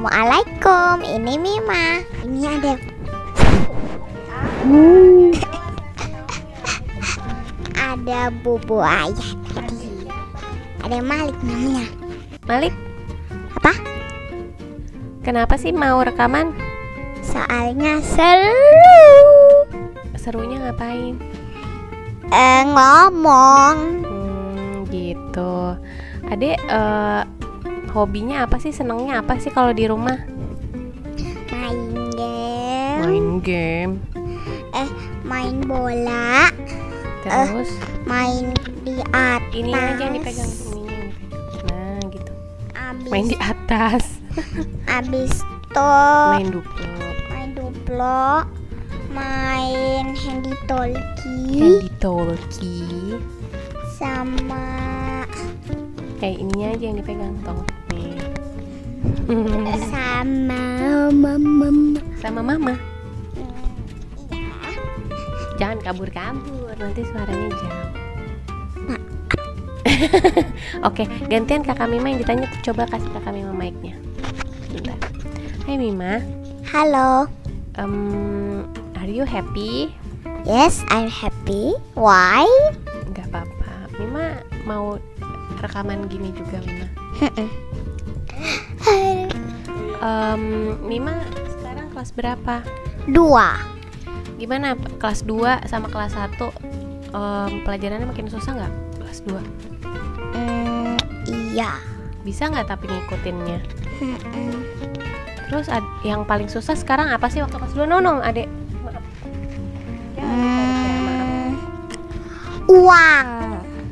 Assalamualaikum, ini Mima. Ini ada ada bubu ayah tadi. Ada Malik namanya. Malik, Apa? kenapa sih mau rekaman? Soalnya seru. Serunya ngapain? Eh ngomong. Hmm, gitu. Adek, eh, hobinya apa sih? Senengnya apa sih kalau di rumah? Main game. Main game. Main bola. Terus Main di atas. ini aja yang dipegang, dipegang. Nah, gitu. Abis, Main di atas. abis itu Main duplo. main duplo. Main handy talkie. Handy talkie. sama Eh, ininya aja yang dipegang tong. Nih. sama mama Sama mama. Jangan kabur-kabur, nanti suaranya jauh. Oke, gantian kakak Mima yang ditanya coba kasih kakak Mima mic-nya. Bentar. Hai Mima, halo um, are you happy? yes I'm happy why Enggak apa-apa. Mima mau rekaman gini juga Mima. Em, Mima sekarang kelas berapa? dua Gimana kelas 2 sama kelas 1 em, pelajarannya makin susah nggak? Kelas 2 Hmm, iya bisa nggak tapi ngikutinnya? Terus ad- yang paling susah sekarang apa sih waktu kelas 2? Nonong adek Maaf Ya, adek, adek, maaf. Hmm, uang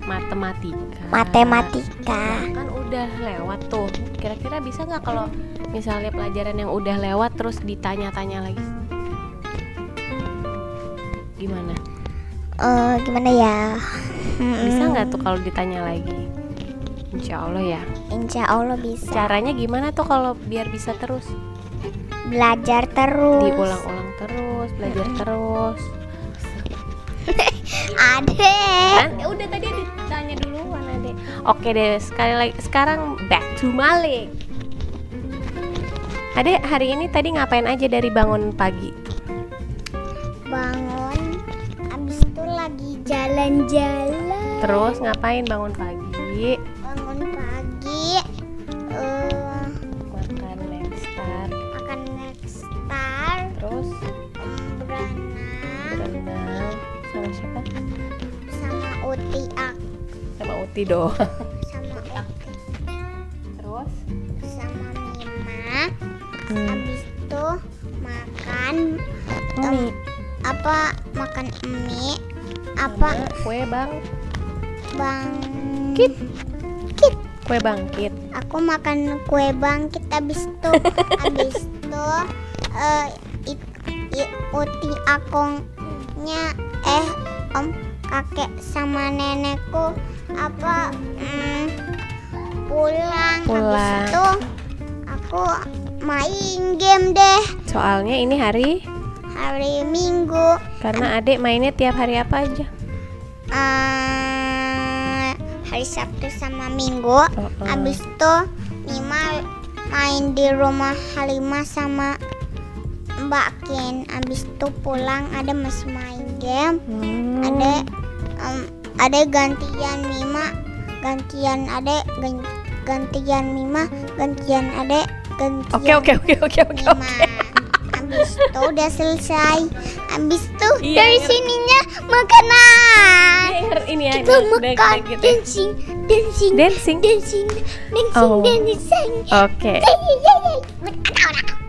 Matematika matematika Kan udah lewat tuh Kira-kira bisa nggak kalau misalnya pelajaran yang udah lewat terus ditanya-tanya lagi? Gimana? Eh, gimana ya. Bisa nggak tuh kalau ditanya lagi? Insya Allah ya insya Allah bisa Caranya gimana tuh kalau biar bisa terus? belajar terus Diulang-ulang terus, belajar terus kan? Ya udah tadi ditanya duluan adek Oke deh, sekali lagi Sekarang back to Malik. Adek hari ini tadi ngapain aja dari bangun pagi? bangun abis itu lagi jalan-jalan. Terus ngapain bangun pagi Sama Uti doang. Sama uti Terus? sama Mima Hmm. habis itu makan Mie apa makan mie apa? Sama kue bang. Bang Kit. Kue bangkit. Aku makan kue bangkit habis itu. Habis itu eh it- uti akongnya eh om kakek sama nenekku apa mm, pulang habis Pulang. itu aku main game deh Soalnya ini hari hari minggu Karena adek mainnya tiap hari apa aja eh hari sabtu sama minggu Oh, oh. Habis itu Mima main di rumah Halimah sama Mbak Ken. Habis itu pulang ada masih main game. Hmm. Ada em, ada gantian Mima, gantian Ade, gan- gantian Mima, gantian Ade, gantian Oke oke oke oke oke. Habis itu udah selesai. Habis itu Iya, dari ngerti. sininya makanan. Denger ini ya Kita makan gitu. dancing, dancing, Dancing. dancing, dancing, Oh. dancing. Oke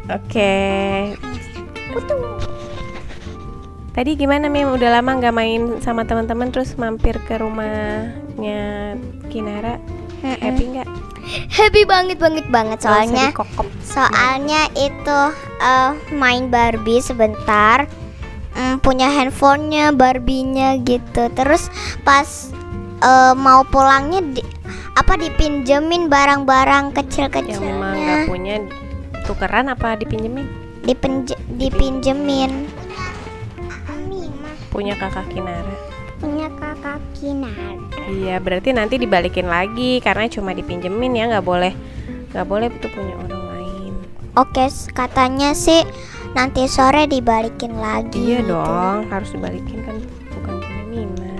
oke. Tadi gimana Mim? Udah lama nggak main sama teman-teman terus mampir ke rumahnya Kinara. Happy nggak? Happy banget banget banget soalnya soalnya itu eh, main Barbie sebentar mm, punya handphonenya Barbie-nya gitu terus pas eh, mau pulangnya di, apa dipinjemin barang-barang Yang memang nggak kecil-kecilnya punya tukeran apa dipinjemin? dipinjemin Punya kakak Kinara. punya kakak Kinar Iya, berarti nanti dibalikin lagi karena cuma dipinjemin ya, nggak boleh nggak boleh tuh punya orang lain. Oke, katanya sih nanti sore dibalikin lagi. Iya gitu. dong, harus dibalikin kan bukan Mima.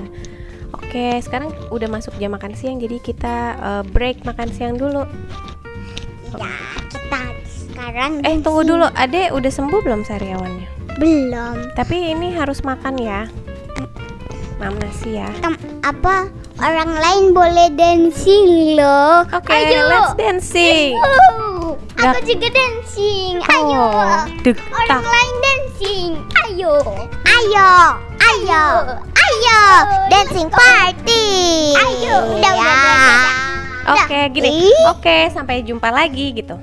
Oke, sekarang udah masuk jam makan siang, jadi kita eh, break makan siang dulu. Ya, kita sekarang Eh, tunggu dulu, Ade udah sembuh belum sariawannya? Belum. Tapi ini harus makan ya. Mam nasi ya. Tem- apa orang lain boleh dancing loh. Oke, Ayo. let's dancing. Wow, aku juga dancing. Ayo. Oh, deg Orang tak. lain dancing. Ayo. Ayo. Ayo. Ayo. Dancing party. Ayo. Udah, udah, udah, udah. Oke, Udah. gini. Oke, sampai jumpa lagi gitu.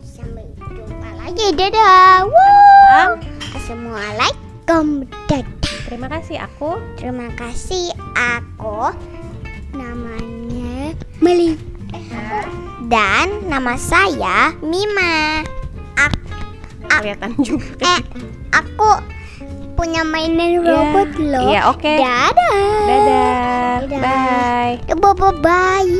Sampai jumpa lagi. Dadah. Wow. Assalamualaikum. Dadah. Terima kasih aku. Terima kasih. Aku namanya Meli. Dan nama saya Mima. Ak- Kelihatan juga. eh, aku punya mainan Iya. robot loh. Iya, oke. Dadah. Dadah. Dadah. Bye. Bye bye.